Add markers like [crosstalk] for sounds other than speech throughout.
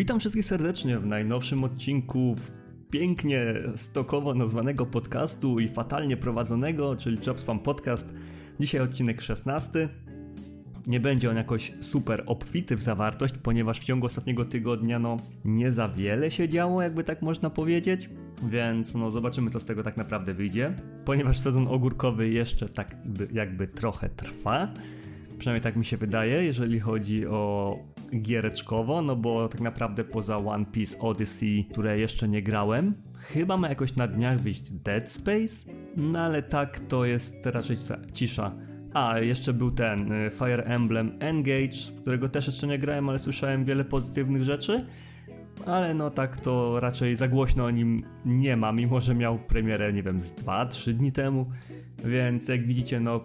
Witam wszystkich serdecznie w najnowszym odcinku pięknie stokowo nazwanego podcastu i fatalnie prowadzonego, czyli Jobspam Podcast. Dzisiaj odcinek 16. Nie będzie on jakoś super obfity w zawartość, ponieważ w ciągu ostatniego tygodnia no nie za wiele się działo, jakby tak można powiedzieć. Więc no zobaczymy co z tego tak naprawdę wyjdzie. Ponieważ sezon ogórkowy jeszcze tak jakby trochę trwa. Przynajmniej tak mi się wydaje, jeżeli chodzi o giereczkowo, no bo tak naprawdę poza One Piece Odyssey, które jeszcze nie grałem, chyba ma jakoś na dniach wyjść Dead Space, no ale tak to jest raczej cisza. A, jeszcze był ten y, Fire Emblem Engage, którego też jeszcze nie grałem, ale słyszałem wiele pozytywnych rzeczy. Ale no tak to raczej za głośno o nim nie ma, mimo że miał premierę, nie wiem, z 2-3 dni temu. Więc jak widzicie, no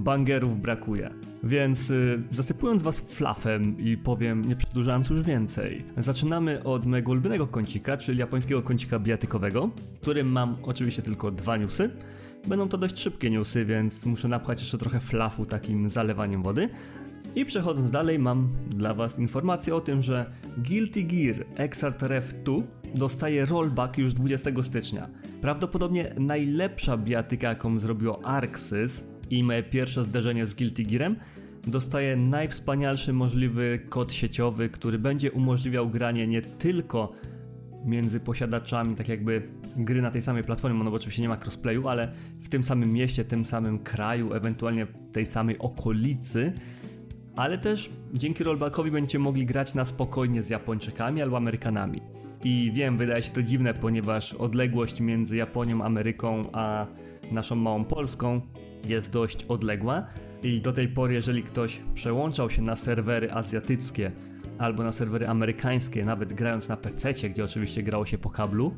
bangerów brakuje. Więc y, zasypując was flafem i powiem, nie przedłużając już więcej, zaczynamy od mojego ulubionego kącika, czyli japońskiego kącika bijatykowego, którym mam oczywiście tylko dwa newsy. Będą to dość szybkie newsy, więc muszę napchać jeszcze trochę flafu takim zalewaniem wody. I przechodząc dalej, mam dla Was informację o tym, że Guilty Gear Exartref 2 dostaje rollback już 20 stycznia. Prawdopodobnie najlepsza bijatyka, jaką zrobiło Arxis, i moje pierwsze zderzenie z Guilty Gearem, dostaję najwspanialszy możliwy kod sieciowy, który będzie umożliwiał granie nie tylko między posiadaczami, tak jakby gry na tej samej platformie, no bo oczywiście nie ma crossplayu, ale w tym samym mieście, tym samym kraju, ewentualnie tej samej okolicy, ale też dzięki rollbackowi będziecie mogli grać na spokojnie z Japończykami albo Amerykanami. I wiem, wydaje się to dziwne, ponieważ odległość między Japonią, Ameryką a naszą małą Polską jest dość odległa i do tej pory, jeżeli ktoś przełączał się na serwery azjatyckie albo na serwery amerykańskie, nawet grając na PC, gdzie oczywiście grało się po kablu,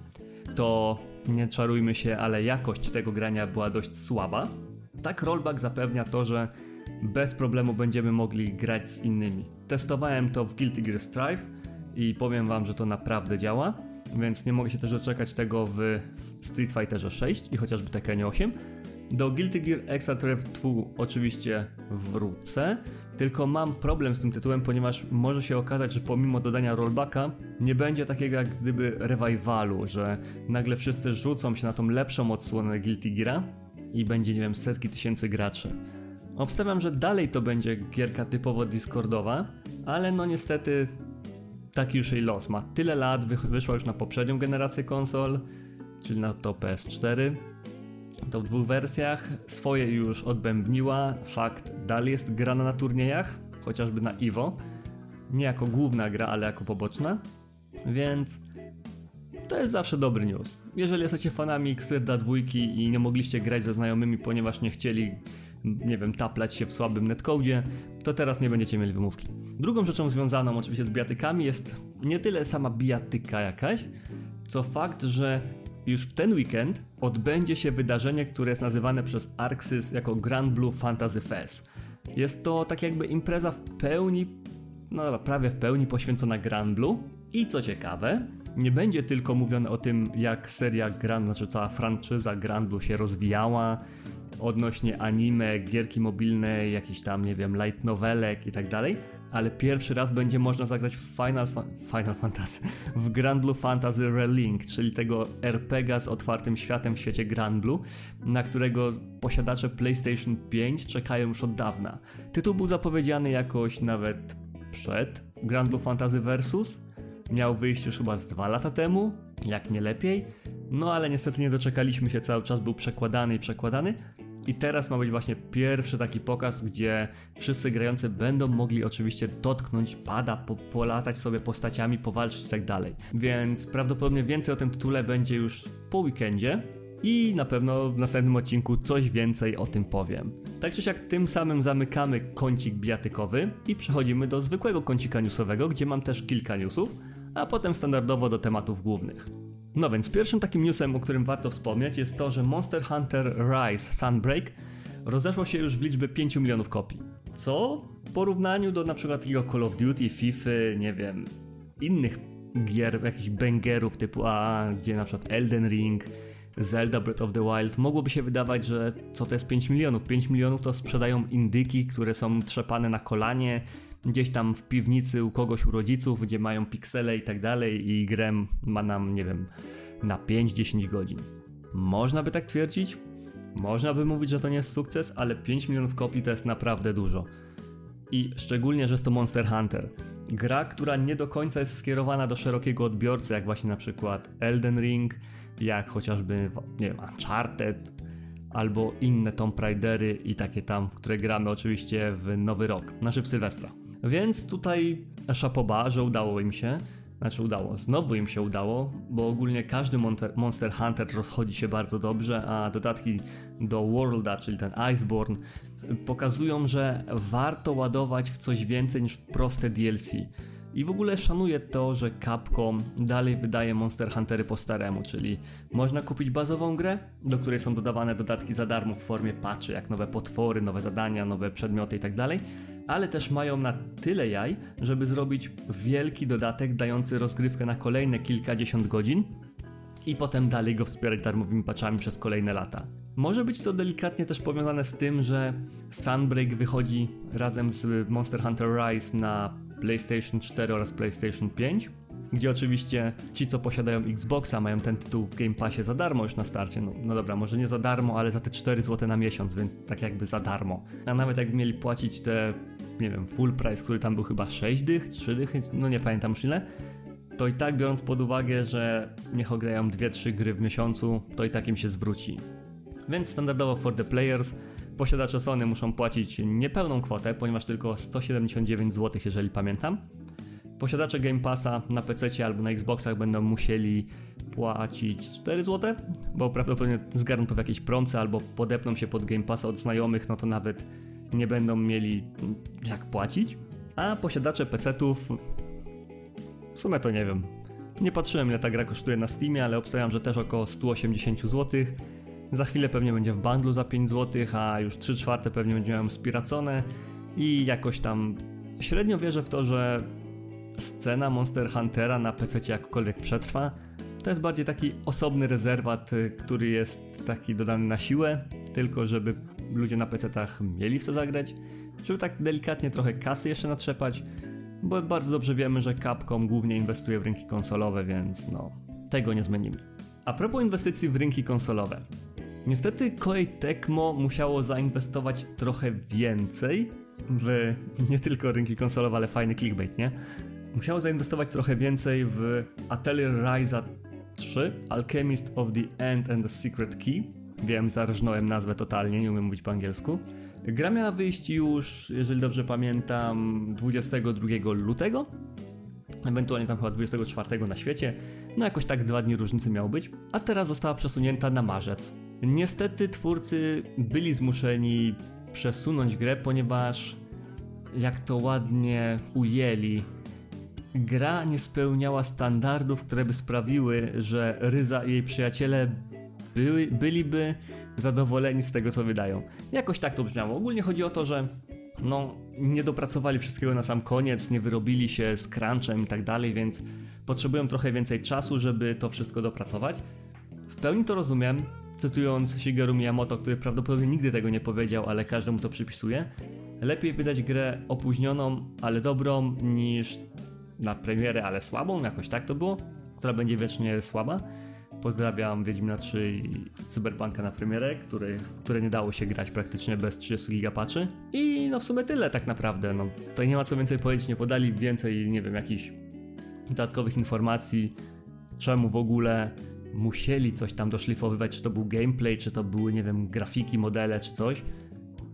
to nie czarujmy się, ale jakość tego grania była dość słaba. Tak rollback zapewnia to, że bez problemu będziemy mogli grać z innymi. Testowałem to w Guilty Gear Strive i powiem wam, że to naprawdę działa, więc nie mogę się też doczekać tego w Street Fighterze 6 i chociażby Tekkenie 8, do Guilty Gear Extrarev 2 oczywiście wrócę, tylko mam problem z tym tytułem, ponieważ może się okazać, że pomimo dodania rollbacka nie będzie takiego jak gdyby revivalu, że nagle wszyscy rzucą się na tą lepszą odsłonę Guilty Geara i będzie, nie wiem, setki tysięcy graczy. Obstawiam, że dalej to będzie gierka typowo Discordowa, ale no niestety taki już jej los. Ma tyle lat, wyszła już na poprzednią generację konsol, czyli na to PS4 to w dwóch wersjach. Swoje już odbębniła. Fakt, dalej jest grana na turniejach, chociażby na Iwo. Nie jako główna gra, ale jako poboczna. Więc to jest zawsze dobry news. Jeżeli jesteście fanami Xyrda dwójki i nie mogliście grać ze znajomymi, ponieważ nie chcieli, nie wiem, taplać się w słabym netcodzie, to teraz nie będziecie mieli wymówki. Drugą rzeczą związaną oczywiście z bijatykami jest nie tyle sama bijatyka jakaś, co fakt, że już w ten weekend odbędzie się wydarzenie, które jest nazywane przez Arxis jako Grand Blue Fantasy Fest. Jest to tak jakby impreza w pełni, no prawie w pełni poświęcona Grand Blue. I co ciekawe, nie będzie tylko mówione o tym, jak seria Grand, znaczy cała franczyza Grand Blue się rozwijała, odnośnie anime, gierki mobilne, jakiś tam, nie wiem, light novelek i tak dalej, ale pierwszy raz będzie można zagrać w Final, Fa Final Fantasy, w Grand Blue Fantasy Relink, czyli tego RPGa z otwartym światem w świecie Grand Blue, na którego posiadacze PlayStation 5 czekają już od dawna. Tytuł był zapowiedziany jakoś nawet przed Grand Blue Fantasy Versus, miał wyjść już chyba z dwa lata temu, jak nie lepiej, no ale niestety nie doczekaliśmy się, cały czas był przekładany i przekładany, i teraz ma być właśnie pierwszy taki pokaz, gdzie wszyscy grający będą mogli oczywiście dotknąć pada, po, polatać sobie postaciami, powalczyć i tak dalej. Więc prawdopodobnie więcej o tym tytule będzie już po weekendzie. I na pewno w następnym odcinku coś więcej o tym powiem. Tak czy siak tym samym zamykamy kącik biatykowy i przechodzimy do zwykłego kącika newsowego, gdzie mam też kilka newsów, a potem standardowo do tematów głównych. No więc pierwszym takim newsem, o którym warto wspomnieć jest to, że Monster Hunter Rise Sunbreak rozeszło się już w liczbę 5 milionów kopii. Co w porównaniu do przykład takiego Call of Duty, FIFA, nie wiem, innych gier, jakichś bangerów typu A, gdzie przykład Elden Ring, Zelda Breath of the Wild, mogłoby się wydawać, że co to jest 5 milionów? 5 milionów to sprzedają indyki, które są trzepane na kolanie gdzieś tam w piwnicy u kogoś u rodziców, gdzie mają piksele i tak dalej i grę ma nam, nie wiem, na 5-10 godzin. Można by tak twierdzić, można by mówić, że to nie jest sukces, ale 5 milionów kopii to jest naprawdę dużo. I szczególnie, że jest to Monster Hunter. Gra, która nie do końca jest skierowana do szerokiego odbiorcy, jak właśnie na przykład Elden Ring, jak chociażby, nie wiem, Uncharted, albo inne Tomb Raidery i takie tam, w które gramy oczywiście w Nowy Rok, znaczy w Sylwestra. Więc tutaj szapoba, że udało im się. Znaczy udało, znowu im się udało, bo ogólnie każdy Monster Hunter rozchodzi się bardzo dobrze, a dodatki do Worlda, czyli ten Iceborne, pokazują, że warto ładować w coś więcej niż w proste DLC. I w ogóle szanuję to, że Capcom dalej wydaje Monster Huntery po staremu, czyli można kupić bazową grę, do której są dodawane dodatki za darmo w formie patchy, jak nowe potwory, nowe zadania, nowe przedmioty itd., tak ale też mają na tyle jaj, żeby zrobić wielki dodatek dający rozgrywkę na kolejne kilkadziesiąt godzin i potem dalej go wspierać darmowymi patchami przez kolejne lata. Może być to delikatnie też powiązane z tym, że Sunbreak wychodzi razem z Monster Hunter Rise na PlayStation 4 oraz PlayStation 5, gdzie oczywiście ci, co posiadają Xboxa, mają ten tytuł w Game Passie za darmo już na starcie. No, no dobra, może nie za darmo, ale za te 4 zł na miesiąc, więc tak jakby za darmo. A nawet jakby mieli płacić te, nie wiem, full price, który tam był chyba 6 dych, 3 dychy, no nie pamiętam już ile, to i tak biorąc pod uwagę, że niech ograją 2-3 gry w miesiącu, to i tak im się zwróci. Więc standardowo for the players posiadacze Sony muszą płacić niepełną kwotę, ponieważ tylko 179 zł, jeżeli pamiętam. Posiadacze Game Passa na PC albo na Xboxach będą musieli płacić 4 zł, bo prawdopodobnie zgarną to w jakiejś promce albo podepną się pod Game Passa od znajomych, no to nawet nie będą mieli jak płacić. A posiadacze PC-ów w sumie to nie wiem. Nie patrzyłem ile ta gra kosztuje na Steamie, ale obstawiam, że też około 180 zł za chwilę pewnie będzie w bundlu za 5 zł, a już 3 czwarte pewnie będzie miał spiracone i jakoś tam średnio wierzę w to, że scena Monster Huntera na PC jakkolwiek przetrwa. To jest bardziej taki osobny rezerwat, y, który jest taki dodany na siłę, tylko żeby ludzie na PC-tach mieli w co zagrać, żeby tak delikatnie trochę kasy jeszcze natrzepać, bo bardzo dobrze wiemy, że Capcom głównie inwestuje w rynki konsolowe, więc no, tego nie zmienimy. A propos inwestycji w rynki konsolowe. Niestety Koei Tecmo musiało zainwestować trochę więcej w [laughs] nie tylko rynki konsolowe, ale fajny clickbait, nie? Musiało zainwestować trochę więcej w Atelier Ryza 3, Alchemist of the End and the Secret Key. Wiem, zarżnąłem nazwę totalnie, nie umiem mówić po angielsku. Gra miała wyjść już, jeżeli dobrze pamiętam, 22 lutego, ewentualnie tam chyba 24 na świecie. No jakoś tak dwa dni różnicy miało być, a teraz została przesunięta na marzec. Niestety twórcy byli zmuszeni przesunąć grę, ponieważ jak to ładnie ujęli, gra nie spełniała standardów, które by sprawiły, że Ryza i jej przyjaciele były, byliby zadowoleni z tego, co wydają. Jakoś tak to brzmiało. Ogólnie chodzi o to, że no, nie dopracowali wszystkiego na sam koniec, nie wyrobili się z crunchem i tak dalej, więc potrzebują trochę więcej czasu, żeby to wszystko dopracować. W pełni to rozumiem, cytując Shigeru Miyamoto, który prawdopodobnie nigdy tego nie powiedział, ale każdemu to przypisuje. Lepiej wydać grę opóźnioną, ale dobrą, niż na premierę, ale słabą, jakoś tak to było, która będzie wiecznie słaba. Pozdrawiam Wiedźmina 3 i Cyberpunka na premierę, który, które nie dało się grać praktycznie bez 30 gigapaczy. I no w sumie tyle tak naprawdę. No, tutaj nie ma co więcej powiedzieć, nie podali więcej, nie wiem, jakichś dodatkowych informacji, czemu w ogóle musieli coś tam doszlifowywać, czy to był gameplay, czy to były, nie wiem, grafiki, modele, czy coś.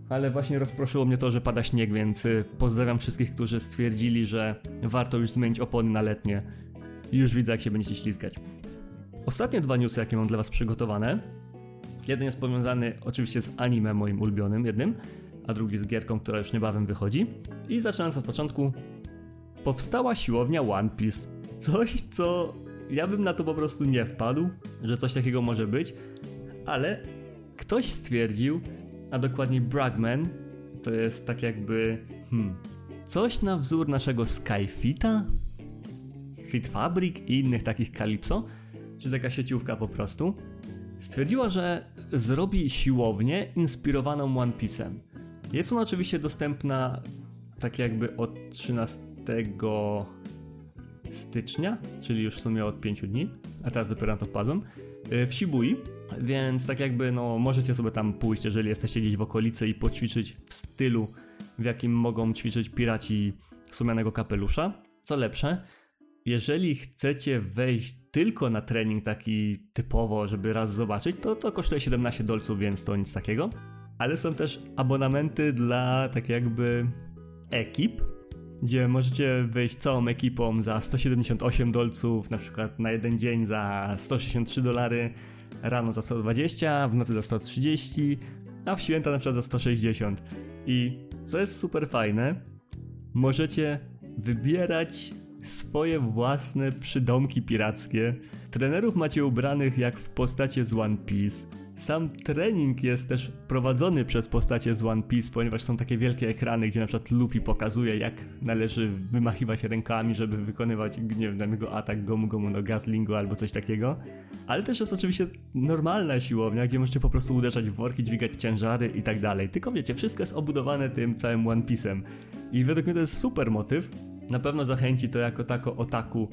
Ale właśnie rozproszyło mnie to, że pada śnieg, więc y, pozdrawiam wszystkich, którzy stwierdzili, że warto już zmienić opony na letnie. Już widzę, jak się będziecie ślizgać. Ostatnie dwa newsy, jakie mam dla Was przygotowane. Jeden jest powiązany oczywiście z anime moim ulubionym, jednym, a drugi z gierką, która już niebawem wychodzi. I zaczynając od początku, powstała siłownia One Piece. Coś, co ja bym na to po prostu nie wpadł, że coś takiego może być, ale ktoś stwierdził, a dokładniej Bragman, to jest tak jakby hmm, coś na wzór naszego Skyfita, Fit Fabric i innych takich Calypso, czy taka sieciówka po prostu, stwierdziła, że zrobi siłownię inspirowaną One Piece'em. Jest ona oczywiście dostępna tak jakby od 13 stycznia, czyli już w sumie od 5 dni, a teraz dopiero na to wpadłem, y, w Shibui, więc tak jakby no możecie sobie tam pójść, jeżeli jesteście gdzieś w okolicy i poćwiczyć w stylu, w jakim mogą ćwiczyć piraci sumianego kapelusza. Co lepsze, jeżeli chcecie wejść tylko na trening taki typowo, żeby raz zobaczyć, to to kosztuje 17 dolców, więc to nic takiego. Ale są też abonamenty dla tak jakby ekip, gdzie możecie wejść całą ekipą za 178 dolców, na przykład na jeden dzień za 163 dolary, rano za 120, w nocy za 130, a w święta na przykład za 160. I co jest super fajne, możecie wybierać swoje własne przydomki pirackie. Trenerów macie ubranych jak w postacie z One Piece. Sam trening jest też prowadzony przez postacie z One Piece, ponieważ są takie wielkie ekrany, gdzie na przykład Luffy pokazuje, jak należy wymachiwać rękami, żeby wykonywać, nie atak Gomu Gomu no Gatlingu albo coś takiego. Ale też jest oczywiście normalna siłownia, gdzie możecie po prostu uderzać w worki, dźwigać ciężary i tak dalej. Tylko wiecie, wszystko jest obudowane tym całym One Piece'em. I według mnie to jest super motyw. Na pewno zachęci to jako tako otaku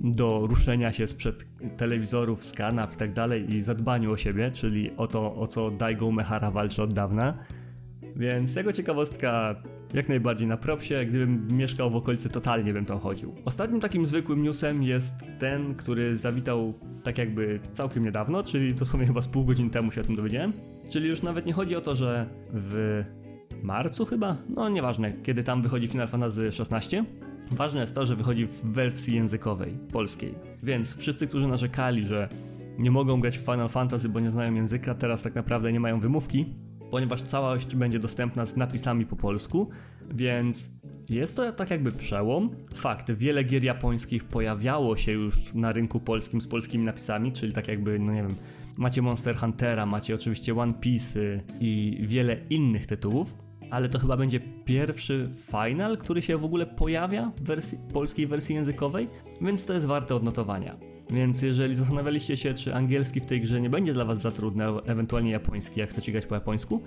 do ruszenia się sprzed telewizorów, z kanap i tak dalej i zadbaniu o siebie, czyli o to, o co Daigo Mehara walczy od dawna. Więc jego ciekawostka jak najbardziej na propsie, gdybym mieszkał w okolicy totalnie bym tam chodził. Ostatnim takim zwykłym newsem jest ten, który zawitał tak jakby całkiem niedawno, czyli dosłownie chyba z pół godziny temu się o tym dowiedziałem. Czyli już nawet nie chodzi o to, że w marcu chyba, no nieważne, kiedy tam wychodzi Final Fantasy XVI, Ważne jest to, że wychodzi w wersji językowej, polskiej. Więc wszyscy, którzy narzekali, że nie mogą grać w Final Fantasy, bo nie znają języka, teraz tak naprawdę nie mają wymówki, ponieważ całość będzie dostępna z napisami po polsku, więc jest to tak jakby przełom. Fakt, wiele gier japońskich pojawiało się już na rynku polskim z polskimi napisami, czyli tak jakby, no nie wiem, macie Monster Huntera, macie oczywiście One Piece i wiele innych tytułów, ale to chyba będzie pierwszy final, który się w ogóle pojawia w wersji, polskiej wersji językowej, więc to jest warte odnotowania. Więc jeżeli zastanawialiście się, czy angielski w tej grze nie będzie dla Was za trudny, ewentualnie japoński, jak chcecie grać po japońsku,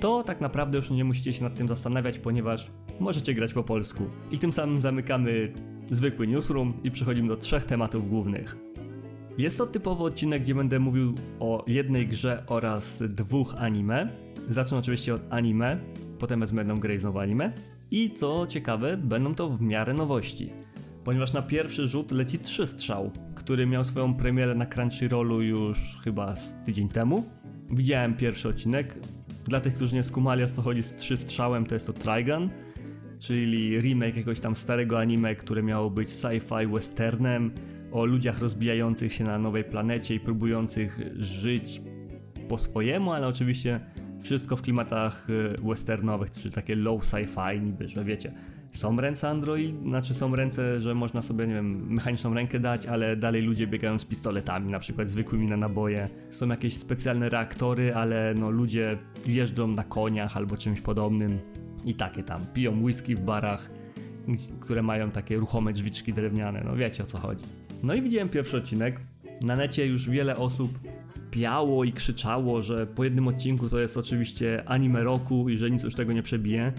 to tak naprawdę już nie musicie się nad tym zastanawiać, ponieważ możecie grać po polsku. I tym samym zamykamy zwykły newsroom i przechodzimy do trzech tematów głównych. Jest to typowy odcinek, gdzie będę mówił o jednej grze oraz dwóch anime. Zacznę oczywiście od anime, potem będą grę znowu anime. I co ciekawe, będą to w miarę nowości. Ponieważ na pierwszy rzut leci trzy strzał, który miał swoją premierę na Crunchyrollu już chyba z tydzień temu. Widziałem pierwszy odcinek. Dla tych, którzy nie skumali o co chodzi z trzy strzałem, to jest to Trigun, czyli remake jakiegoś tam starego anime, które miało być sci-fi westernem o ludziach rozbijających się na nowej planecie i próbujących żyć po swojemu, ale oczywiście wszystko w klimatach y, westernowych, czy takie low sci-fi niby, że wiecie, są ręce Android, znaczy są ręce, że można sobie, nie wiem, mechaniczną rękę dać, ale dalej ludzie biegają z pistoletami, na przykład zwykłymi na naboje. Są jakieś specjalne reaktory, ale no ludzie jeżdżą na koniach albo czymś podobnym i takie tam, piją whisky w barach, które mają takie ruchome drzwiczki drewniane, no wiecie o co chodzi. No i widziałem pierwszy odcinek. Na necie już wiele osób piało i krzyczało, że po jednym odcinku to jest oczywiście anime roku i że nic już tego nie przebije.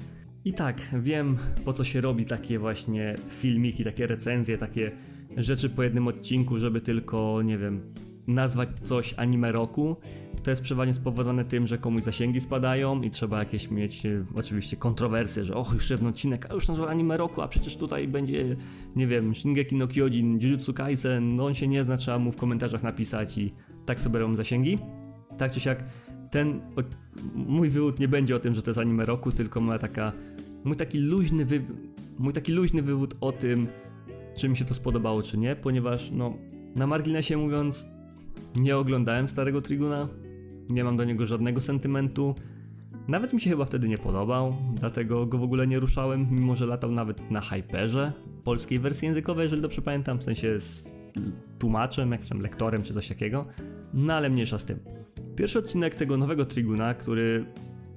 I tak, wiem po co się robi takie właśnie filmiki, takie recenzje, takie rzeczy po jednym odcinku, żeby tylko, nie wiem, nazwać coś anime roku. To jest przeważnie spowodowane tym, że komuś zasięgi spadają i trzeba jakieś mieć e, oczywiście kontrowersje, że och, już jeden odcinek, a już nazywa anime roku, a przecież tutaj będzie, nie wiem, Shingeki no Kyojin, Jujutsu Kaisen, no on się nie zna, trzeba mu w komentarzach napisać i tak sobie robią zasięgi. Tak czy siak, ten mój wywód nie będzie o tym, że to jest anime roku, tylko ma taka mój taki luźny wy, mój taki luźny wywód o tym, czy mi się to spodobało, czy nie, ponieważ no na marginesie mówiąc, nie oglądałem starego Triguna, nie mam do niego żadnego sentymentu. Nawet mi się chyba wtedy nie podobał, dlatego go w ogóle nie ruszałem, mimo że latał nawet na Hyperze, polskiej wersji językowej, jeżeli dobrze pamiętam, w sensie z tłumaczem, jakimś tam lektorem czy coś takiego. No ale mniejsza z tym. Pierwszy odcinek tego nowego Triguna, który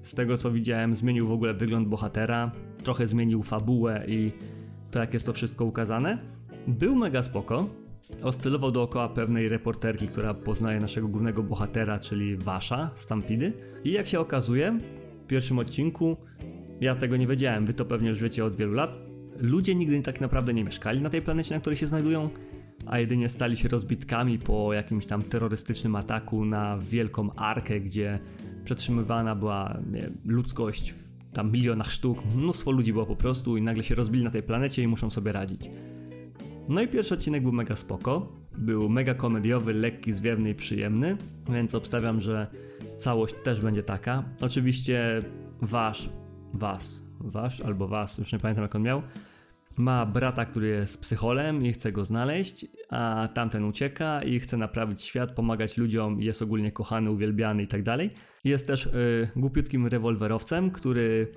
z tego co widziałem zmienił w ogóle wygląd bohatera, trochę zmienił fabułę i to jak jest to wszystko ukazane, był mega spoko. Oscylował dookoła pewnej reporterki, która poznaje naszego głównego bohatera, czyli Wasza, Stampidy. I jak się okazuje, w pierwszym odcinku Ja tego nie wiedziałem, wy to pewnie już wiecie od wielu lat. Ludzie nigdy tak naprawdę nie mieszkali na tej planecie, na której się znajdują, a jedynie stali się rozbitkami po jakimś tam terrorystycznym ataku na wielką arkę, gdzie przetrzymywana była nie, ludzkość tam milionach sztuk, mnóstwo ludzi było po prostu i nagle się rozbili na tej planecie i muszą sobie radzić. No i pierwszy odcinek był mega spoko, był mega komediowy, lekki, zwiewny i przyjemny, więc obstawiam, że całość też będzie taka. Oczywiście wasz, was, wasz albo was, już nie pamiętam jak on miał, ma brata, który jest psycholem i chce go znaleźć, a tamten ucieka i chce naprawić świat, pomagać ludziom, jest ogólnie kochany, uwielbiany i tak dalej. Jest też y, głupiutkim rewolwerowcem, który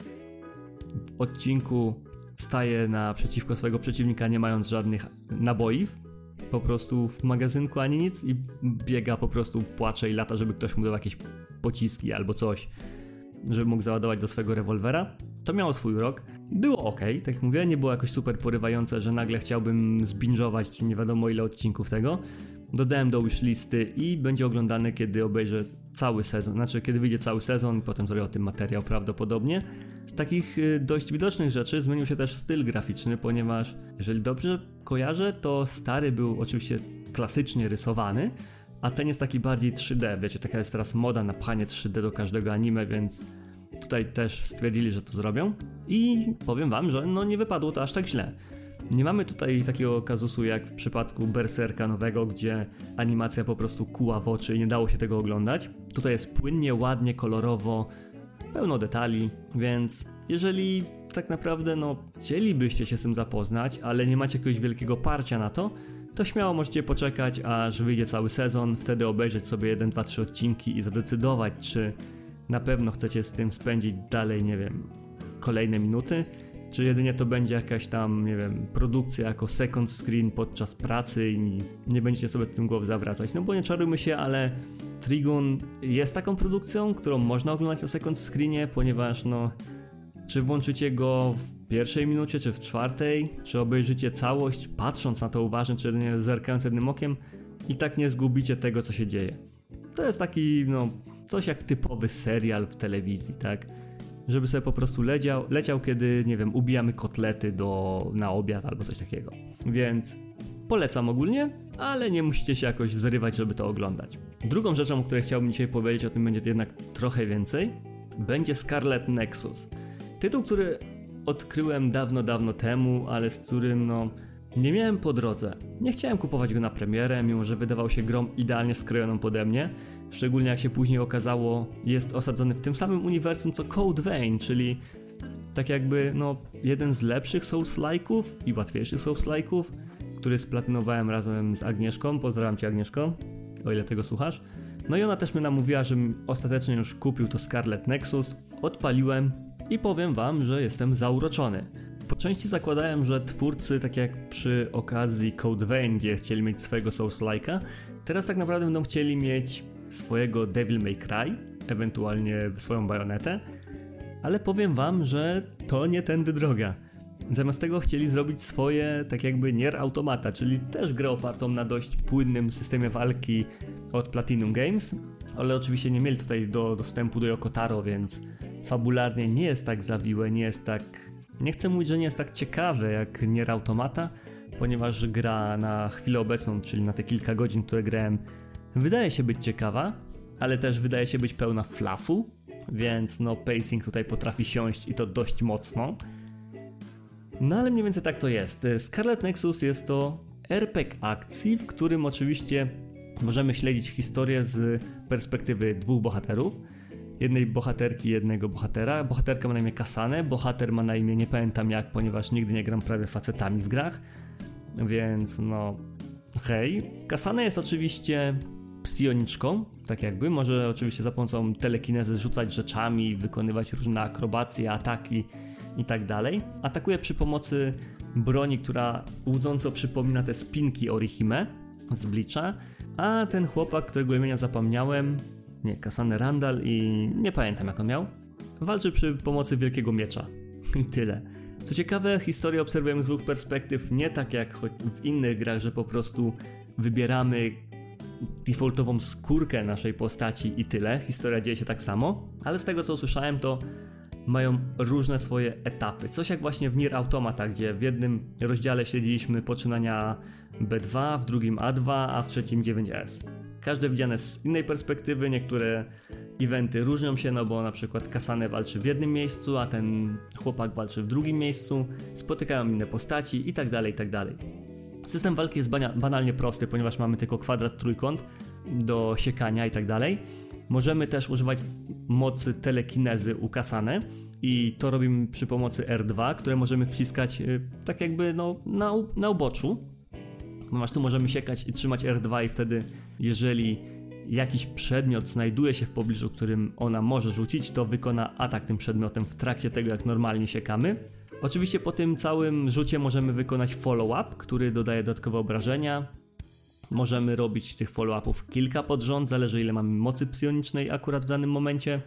w odcinku staje naprzeciwko swojego przeciwnika, nie mając żadnych naboi, po prostu w magazynku ani nic i biega po prostu, płacze i lata, żeby ktoś mu dał jakieś pociski albo coś, żeby mógł załadować do swojego rewolwera. To miało swój rok. Było ok, tak jak mówię, nie było jakoś super porywające, że nagle chciałbym zbingować nie wiadomo ile odcinków tego. Dodałem do wishlisty i będzie oglądany, kiedy obejrzę cały sezon. Znaczy, kiedy wyjdzie cały sezon, potem zrobię o tym materiał prawdopodobnie. Z takich y, dość widocznych rzeczy zmienił się też styl graficzny, ponieważ jeżeli dobrze kojarzę, to stary był oczywiście klasycznie rysowany, a ten jest taki bardziej 3D. Wiecie, taka jest teraz moda na pchanie 3D do każdego anime, więc tutaj też stwierdzili, że to zrobią. I powiem wam, że no nie wypadło to aż tak źle. Nie mamy tutaj takiego kazusu jak w przypadku Berserka nowego, gdzie animacja po prostu kuła w oczy i nie dało się tego oglądać. Tutaj jest płynnie, ładnie, kolorowo, pełno detali, więc jeżeli tak naprawdę no chcielibyście się z tym zapoznać, ale nie macie jakiegoś wielkiego parcia na to, to śmiało możecie poczekać, aż wyjdzie cały sezon, wtedy obejrzeć sobie 1, 2, 3 odcinki i zadecydować, czy na pewno chcecie z tym spędzić dalej, nie wiem, kolejne minuty, czy jedynie to będzie jakaś tam, nie wiem, produkcja jako second screen podczas pracy i nie będziecie sobie tym głowy zawracać. No bo nie czarujmy się, ale Trigun jest taką produkcją, którą można oglądać na second screenie, ponieważ no, czy włączycie go w pierwszej minucie, czy w czwartej, czy obejrzycie całość, patrząc na to uważnie, czy jedynie zerkając jednym okiem, i tak nie zgubicie tego, co się dzieje. To jest taki, no, coś jak typowy serial w telewizji, tak? Żeby sobie po prostu leciał, leciał kiedy, nie wiem, ubijamy kotlety do, na obiad albo coś takiego. Więc polecam ogólnie, ale nie musicie się jakoś zrywać, żeby to oglądać. Drugą rzeczą, o której chciałbym dzisiaj powiedzieć, o tym będzie jednak trochę więcej, będzie Scarlet Nexus. Tytuł, który odkryłem dawno, dawno temu, ale z którym no nie miałem po drodze. Nie chciałem kupować go na premierę, mimo że wydawał się grom idealnie skrojoną pode mnie, Szczególnie jak się później okazało, jest osadzony w tym samym uniwersum co Code Vein, czyli tak jakby no, jeden z lepszych Souls-like'ów i łatwiejszych Souls-like'ów, który splatynowałem razem z Agnieszką. Pozdrawiam Cię Agnieszko, o ile tego słuchasz. No i ona też mnie namówiła, żebym ostatecznie już kupił to Scarlet Nexus. Odpaliłem i powiem Wam, że jestem zauroczony. Po części zakładałem, że twórcy, tak jak przy okazji Code Vein, gdzie chcieli mieć swojego Souls-like'a, teraz tak naprawdę będą chcieli mieć swojego Devil May Cry, ewentualnie swoją bajonetę, ale powiem wam, że to nie tędy droga. Zamiast tego chcieli zrobić swoje, tak jakby Nier Automata, czyli też grę opartą na dość płynnym systemie walki od Platinum Games, ale oczywiście nie mieli tutaj do, dostępu do Yokotaro, więc fabularnie nie jest tak zawiłe, nie jest tak... Nie chcę mówić, że nie jest tak ciekawe jak Nier Automata, ponieważ gra na chwilę obecną, czyli na te kilka godzin, które grałem, wydaje się być ciekawa, ale też wydaje się być pełna flafu, więc no pacing tutaj potrafi siąść i to dość mocno. No ale mniej więcej tak to jest. Scarlet Nexus jest to RPG akcji, w którym oczywiście możemy śledzić historię z perspektywy dwóch bohaterów. Jednej bohaterki, jednego bohatera. Bohaterka ma na imię Kasane, bohater ma na imię nie pamiętam jak, ponieważ nigdy nie gram prawie facetami w grach. Więc no, hej. Kasane jest oczywiście psioniczką, tak jakby. Może oczywiście za pomocą telekinezy rzucać rzeczami, wykonywać różne akrobacje, ataki i tak. Atakuje przy pomocy broni, która łudząco przypomina te spinki Orihime z Bleacha, a ten chłopak, którego imienia zapomniałem, nie, Kasane Randall i nie pamiętam jak on miał, walczy przy pomocy wielkiego miecza. [laughs] I tyle. Co ciekawe, historię obserwujemy z dwóch perspektyw, nie tak jak w innych grach, że po prostu wybieramy defaultową skórkę naszej postaci i tyle. Historia dzieje się tak samo, ale z tego co usłyszałem, to mają różne swoje etapy. Coś jak właśnie w Nier Automata, gdzie w jednym rozdziale śledziliśmy poczynania B2, w drugim A2, a w trzecim 9S. Każde widziane z innej perspektywy, niektóre eventy różnią się, no bo na przykład Kasane walczy w jednym miejscu, a ten chłopak walczy w drugim miejscu, spotykają inne postaci i tak dalej, i tak dalej. System walki jest banalnie prosty, ponieważ mamy tylko kwadrat, trójkąt do siekania i tak dalej. Możemy też używać mocy telekinezy u Kasane i to robimy przy pomocy R2, które możemy wciskać y, tak jakby no, na, na uboczu. Ponieważ tu możemy siekać i trzymać R2 i wtedy jeżeli jakiś przedmiot znajduje się w pobliżu, którym ona może rzucić, to wykona atak tym przedmiotem w trakcie tego, jak normalnie siekamy. Oczywiście po tym całym rzucie możemy wykonać follow-up, który dodaje dodatkowe obrażenia. Możemy robić tych follow-upów kilka pod rząd, zależy ile mamy mocy psionicznej akurat w danym momencie.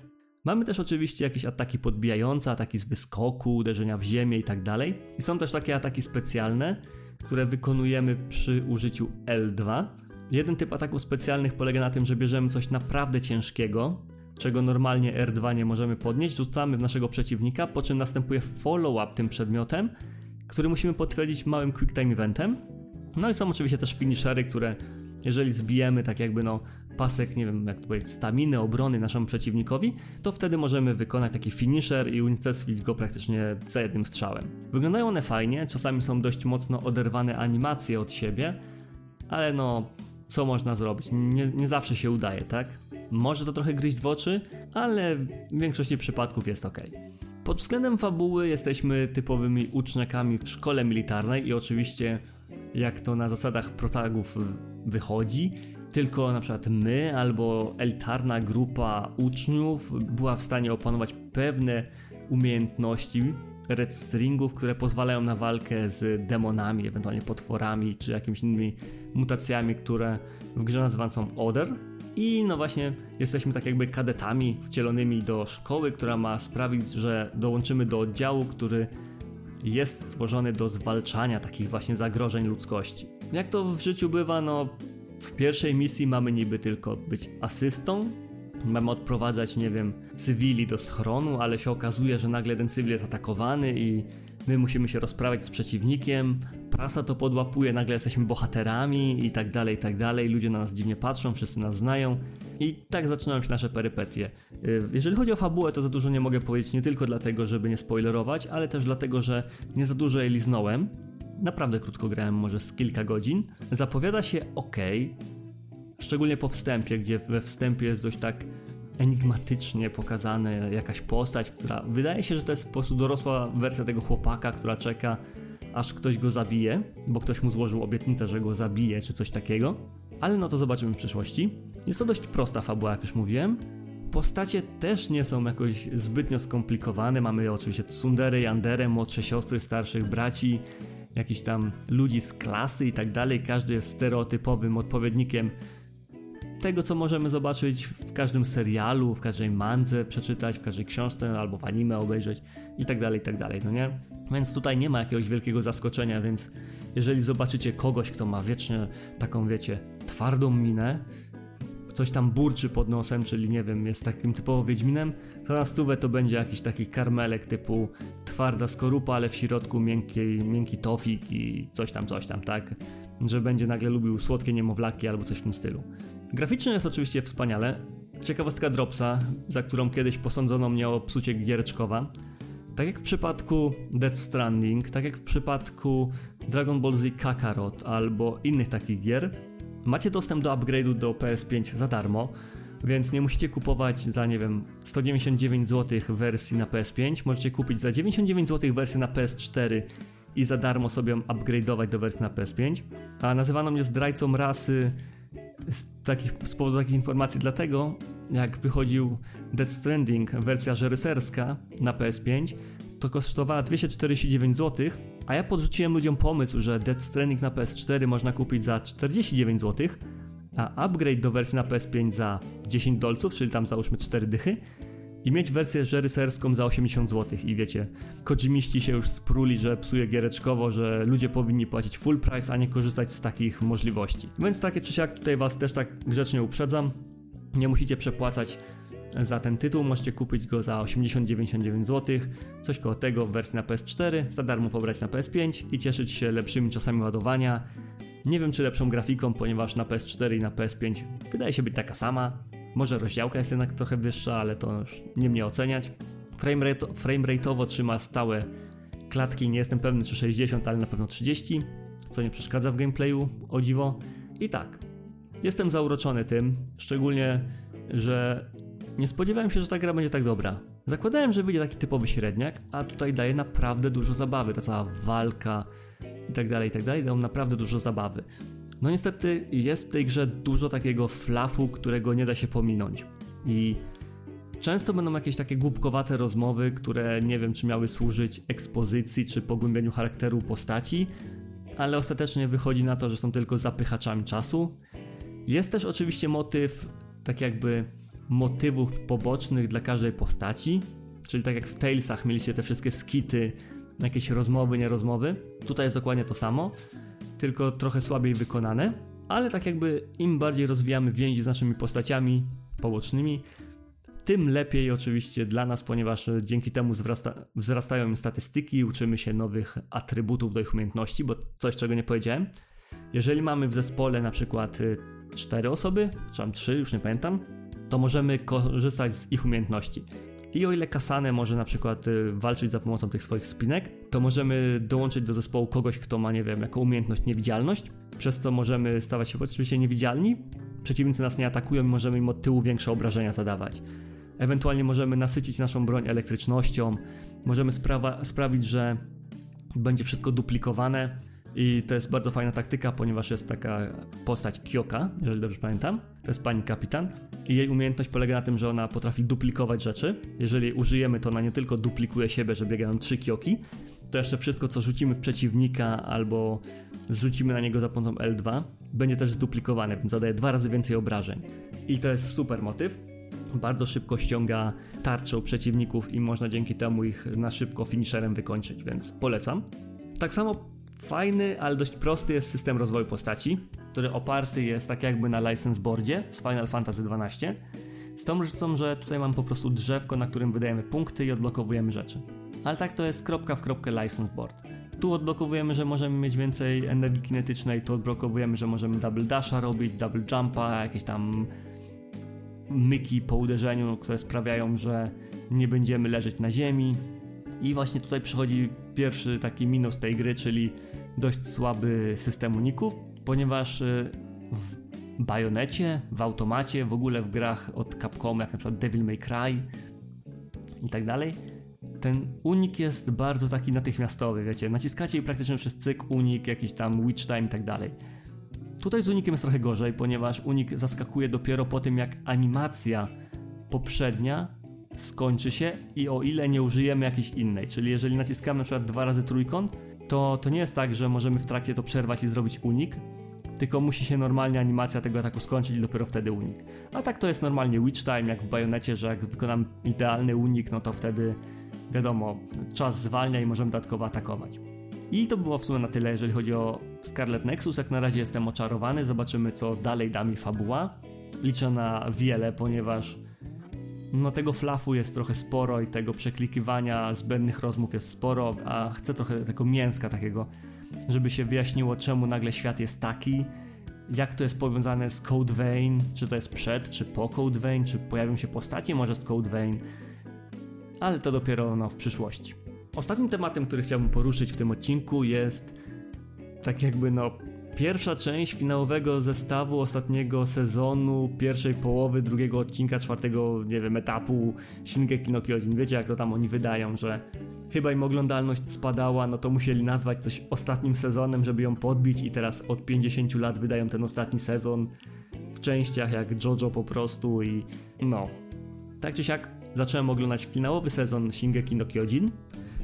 Mamy też oczywiście jakieś ataki podbijające, ataki z wyskoku, uderzenia w ziemię i tak dalej. I są też takie ataki specjalne, które wykonujemy przy użyciu L2. Jeden typ ataków specjalnych polega na tym, że bierzemy coś naprawdę ciężkiego, czego normalnie R2 nie możemy podnieść, rzucamy w naszego przeciwnika, po czym następuje follow-up tym przedmiotem, który musimy potwierdzić małym quick time eventem. No i są oczywiście też finishery, które jeżeli zbijemy tak jakby no pasek, nie wiem jak to powiedzieć, staminy, obrony naszemu przeciwnikowi, to wtedy możemy wykonać taki finisher i unicestwić go praktycznie za jednym strzałem. Wyglądają one fajnie, czasami są dość mocno oderwane animacje od siebie, ale no co można zrobić? Nie, nie zawsze się udaje, tak? Może to trochę gryźć w oczy, ale w większości przypadków jest ok. Pod względem fabuły jesteśmy typowymi uczniakami w szkole militarnej i oczywiście jak to na zasadach protagów wychodzi, tylko na przykład my albo elitarna grupa uczniów była w stanie opanować pewne umiejętności red stringów, które pozwalają na walkę z demonami, ewentualnie potworami czy jakimiś innymi mutacjami, które w grze nazywane są Oder. I no właśnie jesteśmy tak jakby kadetami wcielonymi do szkoły, która ma sprawić, że dołączymy do oddziału, który jest stworzony do zwalczania takich właśnie zagrożeń ludzkości. Jak to w życiu bywa, no w pierwszej misji mamy niby tylko być asystą, mamy odprowadzać, nie wiem, cywili do schronu, ale się okazuje, że nagle ten cywil jest atakowany i my musimy się rozprawiać z przeciwnikiem, prasa to podłapuje, nagle jesteśmy bohaterami i tak dalej, i tak dalej, ludzie na nas dziwnie patrzą, wszyscy nas znają i tak zaczynają się nasze perypetie. Y, jeżeli chodzi o fabułę, to za dużo nie mogę powiedzieć, nie tylko dlatego, żeby nie spoilerować, ale też dlatego, że nie za dużo jej liznąłem. Naprawdę krótko grałem, może z kilka godzin. Zapowiada się ok, szczególnie po wstępie, gdzie we wstępie jest dość tak enigmatycznie pokazana jakaś postać, która wydaje się, że to jest po prostu dorosła wersja tego chłopaka, która czeka aż ktoś go zabije, bo ktoś mu złożył obietnicę, że go zabije, czy coś takiego. Ale no to zobaczymy w przyszłości. Jest to dość prosta fabuła, jak już mówiłem. Postacie też nie są jakoś zbytnio skomplikowane. Mamy oczywiście Tsundery, Yandere, młodsze siostry, starszych braci, jakiś tam ludzi z klasy i tak dalej. Każdy jest stereotypowym odpowiednikiem tego, co możemy zobaczyć w każdym serialu, w każdej mandze przeczytać, w każdej książce albo w anime obejrzeć i tak dalej, i tak dalej, no nie? Więc tutaj nie ma jakiegoś wielkiego zaskoczenia, więc jeżeli zobaczycie kogoś, kto ma wiecznie taką, wiecie, twardą minę, coś tam burczy pod nosem, czyli nie wiem, jest takim typowo Wiedźminem, to na stówę to będzie jakiś taki karmelek typu twarda skorupa, ale w środku miękki, miękki tofik i coś tam, coś tam, tak? Że będzie nagle lubił słodkie niemowlaki albo coś w tym stylu. Graficznie jest oczywiście wspaniale. Ciekawostka Dropsa, za którą kiedyś posądzono mnie o psucie giereczkowa. Tak jak w przypadku Death Stranding, tak jak w przypadku Dragon Ball Z Kakarot albo innych takich gier, macie dostęp do upgrade'u do PS5 za darmo, więc nie musicie kupować za, nie wiem, 199 zł wersji na PS5, możecie kupić za 99 zł wersję na PS4 i za darmo sobie upgrade'ować do wersji na PS5. A nazywano mnie zdrajcą rasy z, takich, z powodu takich informacji, dlatego jak wychodził Dead Stranding wersja żeryserska na PS5, to kosztowała 249 zł, a ja podrzuciłem ludziom pomysł, że Dead Stranding na PS4 można kupić za 49 zł, a upgrade do wersji na PS5 za 10 dolców, czyli tam załóżmy 4 dychy, i mieć wersję żeryserską za 80 zł. I wiecie, kodzimiści się już spruli, że psuje giereczkowo, że ludzie powinni płacić full price, a nie korzystać z takich możliwości. Więc takie czy siak tutaj was też tak grzecznie uprzedzam. Nie musicie przepłacać za ten tytuł. Możecie kupić go za 80-99 zł, coś koło tego w wersji na PS4, za darmo pobrać na PS5 i cieszyć się lepszymi czasami ładowania. Nie wiem czy lepszą grafiką, ponieważ na PS4 i na PS5 wydaje się być taka sama. Może rozdziałka jest jednak trochę wyższa, ale to już nie mnie oceniać. Framerate, framerate'owo trzyma stałe klatki, nie jestem pewny czy 60, ale na pewno 30, co nie przeszkadza w gameplayu, o dziwo. I tak, jestem zauroczony tym, szczególnie, że nie spodziewałem się, że ta gra będzie tak dobra. Zakładałem, że będzie taki typowy średniak, a tutaj daje naprawdę dużo zabawy, ta cała walka i tak dalej, i tak dalej, dają naprawdę dużo zabawy. No niestety jest w tej grze dużo takiego flafu, którego nie da się pominąć. I Często będą jakieś takie głupkowate rozmowy, które nie wiem, czy miały służyć ekspozycji, czy pogłębieniu charakteru postaci, ale ostatecznie wychodzi na to, że są tylko zapychaczami czasu. Jest też oczywiście motyw, tak jakby motywów pobocznych dla każdej postaci, czyli tak jak w Talesach mieliście te wszystkie skity, jakieś rozmowy, nierozmowy. Tutaj jest dokładnie to samo, tylko trochę słabiej wykonane, ale tak jakby im bardziej rozwijamy więzi z naszymi postaciami pobocznymi, tym lepiej oczywiście dla nas, ponieważ dzięki temu wzrasta, wzrastają im statystyki, uczymy się nowych atrybutów do ich umiejętności, bo coś czego nie powiedziałem. Jeżeli mamy w zespole na przykład 4 y, osoby, czy tam 3, już nie pamiętam, to możemy korzystać z ich umiejętności. I o ile Kasane może na przykład y, walczyć za pomocą tych swoich spinek, to możemy dołączyć do zespołu kogoś, kto ma, nie wiem, jako umiejętność niewidzialność, przez co możemy stawać się oczywiście niewidzialni. Przeciwnicy nas nie atakują i możemy im od tyłu większe obrażenia zadawać. Ewentualnie możemy nasycić naszą broń elektrycznością, możemy sprawa- sprawić, że będzie wszystko duplikowane. I to jest bardzo fajna taktyka, ponieważ jest taka postać Kyoka, jeżeli dobrze pamiętam. To jest pani kapitan. I jej umiejętność polega na tym, że ona potrafi duplikować rzeczy. Jeżeli użyjemy, to ona nie tylko duplikuje siebie, że biegają trzy Kyoki, to jeszcze wszystko, co rzucimy w przeciwnika albo zrzucimy na niego za pomocą L2, będzie też zduplikowane, więc zadaje dwa razy więcej obrażeń. I to jest super motyw bardzo szybko ściąga tarczę przeciwników i można dzięki temu ich na szybko finisherem wykończyć, więc polecam. Tak samo fajny, ale dość prosty jest system rozwoju postaci, który oparty jest tak jakby na license boardzie z Final Fantasy XII. Z tą różnicą, że tutaj mam po prostu drzewko, na którym wydajemy punkty i odblokowujemy rzeczy. Ale tak to jest kropka w kropkę license board. Tu odblokowujemy, że możemy mieć więcej energii kinetycznej, tu odblokowujemy, że możemy double dasha robić, double jumpa, jakieś tam myki po uderzeniu, które sprawiają, że nie będziemy leżeć na ziemi. I właśnie tutaj przychodzi pierwszy taki minus tej gry, czyli dość słaby system uników, ponieważ y, w Bajonecie, w automacie, w ogóle w grach od Capcomu, jak na przykład Devil May Cry i tak dalej, ten unik jest bardzo taki natychmiastowy, wiecie, naciskacie i praktycznie przez cyk unik, jakiś tam witch time i tak dalej. Tutaj z unikiem jest trochę gorzej, ponieważ unik zaskakuje dopiero po tym, jak animacja poprzednia skończy się i o ile nie użyjemy jakiejś innej. Czyli jeżeli naciskamy na przykład dwa razy trójkąt, to, to nie jest tak, że możemy w trakcie to przerwać i zrobić unik, tylko musi się normalnie animacja tego ataku skończyć i dopiero wtedy unik. A tak to jest normalnie witch time, jak w bajonecie, że jak wykonam idealny unik, no to wtedy wiadomo, czas zwalnia i możemy dodatkowo atakować. I to było w sumie na tyle, jeżeli chodzi o Scarlet Nexus. Jak na razie jestem oczarowany, zobaczymy co dalej da mi fabuła. Liczę na wiele, ponieważ no tego flafu jest trochę sporo i tego przeklikiwania zbędnych rozmów jest sporo, a chcę trochę tego mięska takiego, żeby się wyjaśniło czemu nagle świat jest taki, jak to jest powiązane z Code Vein, czy to jest przed, czy po Code Vein, czy pojawią się postacie może z Code Vein, ale to dopiero no, w przyszłości. Ostatnim tematem, który chciałbym poruszyć w tym odcinku jest tak jakby no pierwsza część finałowego zestawu ostatniego sezonu, pierwszej połowy drugiego odcinka, czwartego, nie wiem, etapu Shingeki no Kyojin. Wiecie jak to tam oni wydają, że chyba im oglądalność spadała, no to musieli nazwać coś ostatnim sezonem, żeby ją podbić i teraz od 50 lat wydają ten ostatni sezon w częściach jak JoJo po prostu i no. Tak czy siak zacząłem oglądać finałowy sezon Shingeki no Kyojin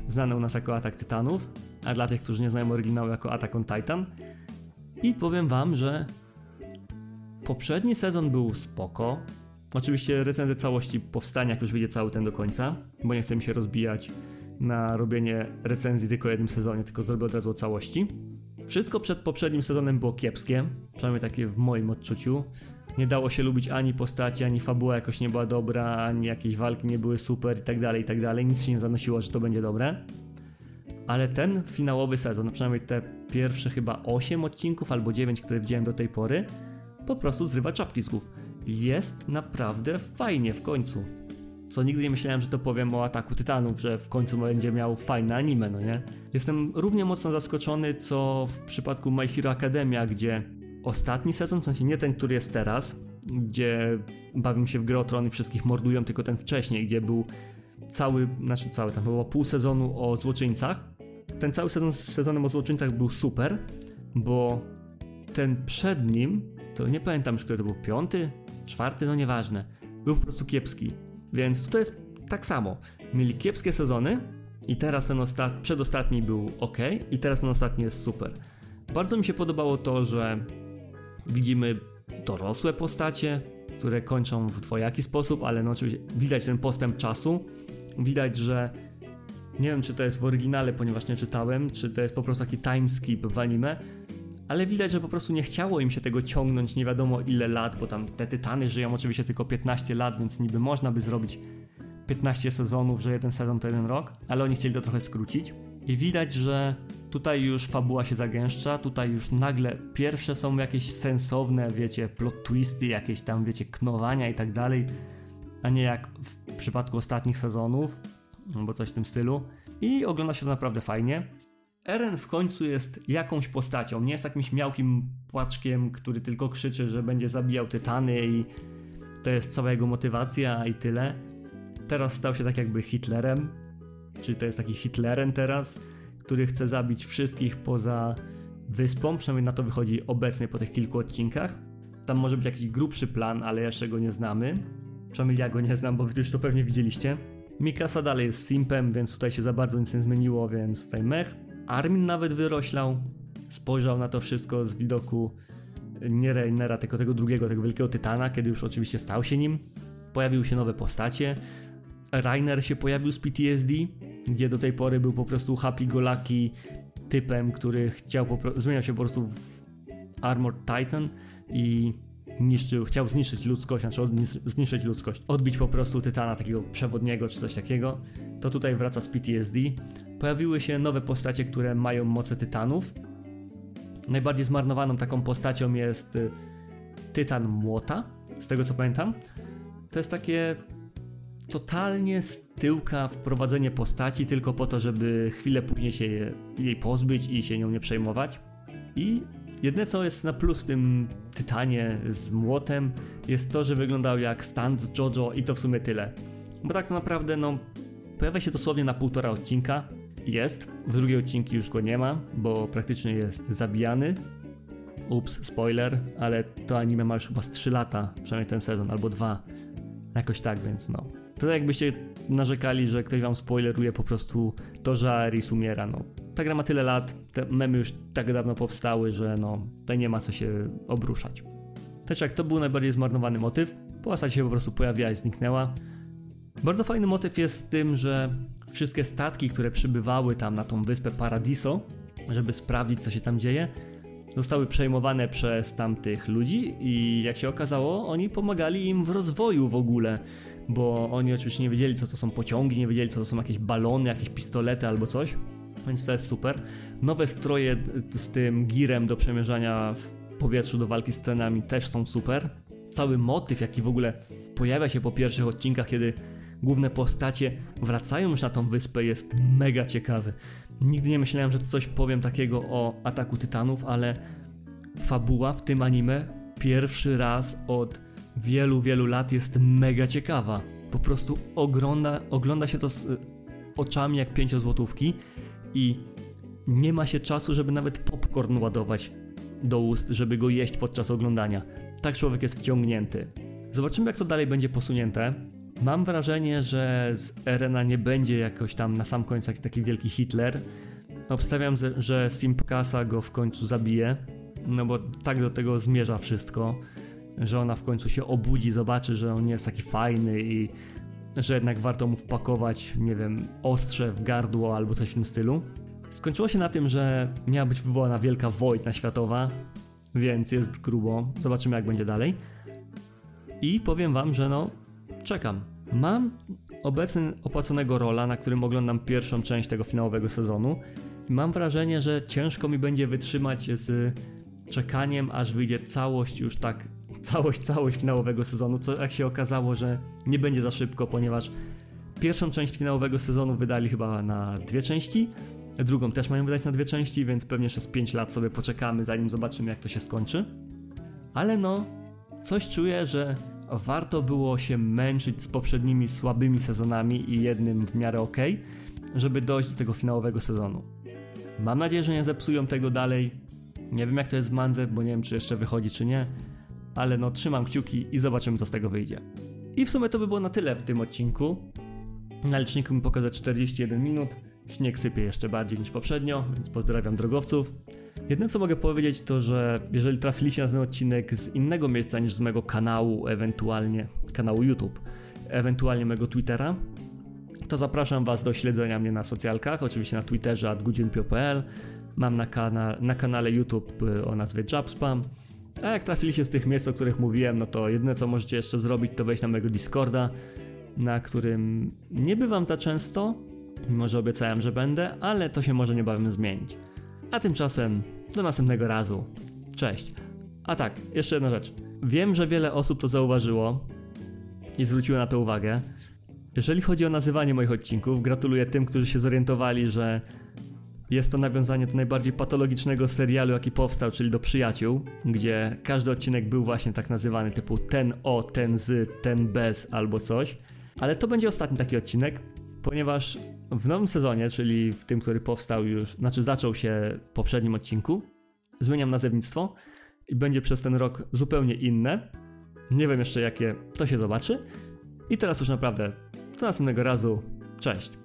znany u nas jako Atak Tytanów, a dla tych, którzy nie znają oryginału jako Attack on Titan. I powiem wam, że poprzedni sezon był spoko. Oczywiście recenzję całości powstania, jak już wyjdzie cały ten do końca, bo nie chcę mi się rozbijać na robienie recenzji tylko o jednym sezonie, tylko zrobię od razu o całości. Wszystko przed poprzednim sezonem było kiepskie, przynajmniej takie w moim odczuciu. Nie dało się lubić ani postaci, ani fabuła jakoś nie była dobra, ani jakieś walki nie były super i tak dalej, i tak dalej. Nic się nie zanosiło, że to będzie dobre. Ale ten finałowy sezon, przynajmniej te pierwsze chyba 8 odcinków albo 9, które widziałem do tej pory, po prostu zrywa czapki z głów. Jest naprawdę fajnie w końcu. Co nigdy nie myślałem, że to powiem o Ataku Tytanów, że w końcu będzie miał fajne anime, no nie? Jestem równie mocno zaskoczony, co w przypadku My Hero Academia, gdzie ostatni sezon, w sensie nie ten, który jest teraz, gdzie bawią się w grę i wszystkich mordują, tylko ten wcześniej, gdzie był cały, znaczy cały, tam było pół sezonu o złoczyńcach. Ten cały sezon z sezonem o złoczyńcach był super, bo ten przed nim, to nie pamiętam już, który to był, piąty, czwarty, no nieważne, był po prostu kiepski. Więc tutaj jest tak samo. Mieli kiepskie sezony i teraz ten ostat... przedostatni był ok i teraz ten ostatni jest super. Bardzo mi się podobało to, że widzimy dorosłe postacie, które kończą w dwojaki sposób, ale no oczywiście widać ten postęp czasu. Widać, że nie wiem, czy to jest w oryginale, ponieważ nie czytałem, czy to jest po prostu taki timeskip w anime, ale widać, że po prostu nie chciało im się tego ciągnąć nie wiadomo ile lat, bo tam te tytany żyją oczywiście tylko 15 lat, więc niby można by zrobić 15 sezonów, że jeden sezon to jeden rok, ale oni chcieli to trochę skrócić. I widać, że tutaj już fabuła się zagęszcza, tutaj już nagle pierwsze są jakieś sensowne, wiecie, plot twisty, jakieś tam, wiecie, knowania i tak dalej, a nie jak w przypadku ostatnich sezonów, albo coś w tym stylu. I ogląda się to naprawdę fajnie. Eren w końcu jest jakąś postacią, nie jest jakimś miałkim płaczkiem, który tylko krzyczy, że będzie zabijał tytany i to jest cała jego motywacja i tyle. Teraz stał się tak jakby Hitlerem, czyli to jest taki Hitleren teraz, który chce zabić wszystkich poza wyspą, przynajmniej na to wychodzi obecnie po tych kilku odcinkach. Tam może być jakiś grubszy plan, ale jeszcze go nie znamy. Przynajmniej ja go nie znam, bo wy już to pewnie widzieliście. Mikasa dalej jest simpem, więc tutaj się za bardzo nic nie zmieniło, więc tutaj mech. Armin nawet wyroślał, spojrzał na to wszystko z widoku nie Reinera, tylko tego drugiego, tego wielkiego tytana, kiedy już oczywiście stał się nim. Pojawiły się nowe postacie. Rainer się pojawił z PTSD, gdzie do tej pory był po prostu happy go lucky typem, który chciał zmieniał się po prostu w Armored Titan i niszczył, chciał zniszczyć ludzkość, znaczy zniszczyć ludzkość, odbić po prostu tytana takiego przewodniego czy coś takiego. To tutaj wraca z PTSD. Pojawiły się nowe postacie, które mają moce tytanów. Najbardziej zmarnowaną taką postacią jest y, Tytan Młota, z tego co pamiętam. To jest takie totalnie z tyłka wprowadzenie postaci tylko po to, żeby chwilę później się jej pozbyć i się nią nie przejmować. I jedyne co jest na plus w tym Tytanie z młotem jest to, że wyglądał jak stand z JoJo i to w sumie tyle. Bo tak naprawdę no pojawia się dosłownie na półtora odcinka. Jest, w drugiej odcinki już go nie ma, bo praktycznie jest zabijany. Ups, spoiler, ale to anime ma już chyba z 3 lata, przynajmniej ten sezon, albo dwa. Jakoś tak, więc no. To jakbyście narzekali, że ktoś wam spoileruje po prostu to, że Aris umiera, no. Ta gra ma tyle lat, te memy już tak dawno powstały, że no, tutaj nie ma co się obruszać. Też jak to był najbardziej zmarnowany motyw, postać się po prostu pojawiła i zniknęła. Bardzo fajny motyw jest z tym, że wszystkie statki, które przybywały tam na tą wyspę Paradiso, żeby sprawdzić co się tam dzieje, zostały przejmowane przez tamtych ludzi i jak się okazało, oni pomagali im w rozwoju w ogóle bo oni oczywiście nie wiedzieli, co to są pociągi, nie wiedzieli, co to są jakieś balony, jakieś pistolety albo coś, więc to jest super. Nowe stroje z tym girem do przemierzania w powietrzu, do walki z scenami też są super. Cały motyw, jaki w ogóle pojawia się po pierwszych odcinkach, kiedy główne postacie wracają już na tą wyspę, jest mega ciekawy. Nigdy nie myślałem, że coś powiem takiego o Ataku Tytanów, ale fabuła w tym anime pierwszy raz od wielu, wielu lat jest mega ciekawa. Po prostu ogląda, ogląda się to z y, oczami jak pięciozłotówki i nie ma się czasu, żeby nawet popcorn ładować do ust, żeby go jeść podczas oglądania. Tak człowiek jest wciągnięty. Zobaczymy, jak to dalej będzie posunięte. Mam wrażenie, że z Erena nie będzie jakoś tam na sam końcu taki wielki Hitler. Obstawiam, że Simpkasa go w końcu zabije, no bo tak do tego zmierza wszystko że ona w końcu się obudzi, zobaczy, że on nie jest taki fajny i że jednak warto mu wpakować, nie wiem, ostrze w gardło albo coś w tym stylu. Skończyło się na tym, że miała być wywołana wielka wojna światowa, więc jest grubo. Zobaczymy, jak będzie dalej. I powiem wam, że no, czekam. Mam obecnie opłaconego rola, na którym oglądam pierwszą część tego finałowego sezonu. I mam wrażenie, że ciężko mi będzie wytrzymać z czekaniem, aż wyjdzie całość już tak, całość, całość finałowego sezonu, co jak się okazało, że nie będzie za szybko, ponieważ pierwszą część finałowego sezonu wydali chyba na dwie części, drugą też mają wydać na dwie części, więc pewnie jeszcze z 5 lat sobie poczekamy, zanim zobaczymy jak to się skończy. Ale no, coś czuję, że warto było się męczyć z poprzednimi słabymi sezonami i jednym w miarę ok, żeby dojść do tego finałowego sezonu. Mam nadzieję, że nie zepsują tego dalej. Nie wiem jak to jest w Mandze, bo nie wiem czy jeszcze wychodzi czy nie, ale no trzymam kciuki i zobaczymy co z tego wyjdzie. I w sumie to by było na tyle w tym odcinku. Na liczniku mi pokazać 41 minut. Śnieg sypie jeszcze bardziej niż poprzednio, więc pozdrawiam drogowców. Jedyne co mogę powiedzieć to, że jeżeli trafiliście na ten odcinek z innego miejsca niż z mojego kanału, ewentualnie kanału YouTube, ewentualnie mojego Twittera, to zapraszam Was do śledzenia mnie na socjalkach, oczywiście na Twitterze adgudzienpio.pl, mam na, kana na kanale YouTube y, o nazwie Jabspam. A jak trafiliście z tych miejsc, o których mówiłem, no to jedyne co możecie jeszcze zrobić to wejść na mojego Discorda, na którym nie bywam za często, mimo że obiecałem, że będę, ale to się może niebawem zmienić. A tymczasem do następnego razu. Cześć. A tak, jeszcze jedna rzecz. Wiem, że wiele osób to zauważyło i zwróciło na to uwagę. Jeżeli chodzi o nazywanie moich odcinków, gratuluję tym, którzy się zorientowali, że jest to nawiązanie do najbardziej patologicznego serialu, jaki powstał, czyli do Przyjaciół, gdzie każdy odcinek był właśnie tak nazywany, typu ten o, ten z, ten bez albo coś. Ale to będzie ostatni taki odcinek, ponieważ w nowym sezonie, czyli w tym, który powstał już, znaczy zaczął się w poprzednim odcinku, zmieniam nazewnictwo i będzie przez ten rok zupełnie inne. Nie wiem jeszcze jakie, to się zobaczy. I teraz już naprawdę do następnego razu. Cześć.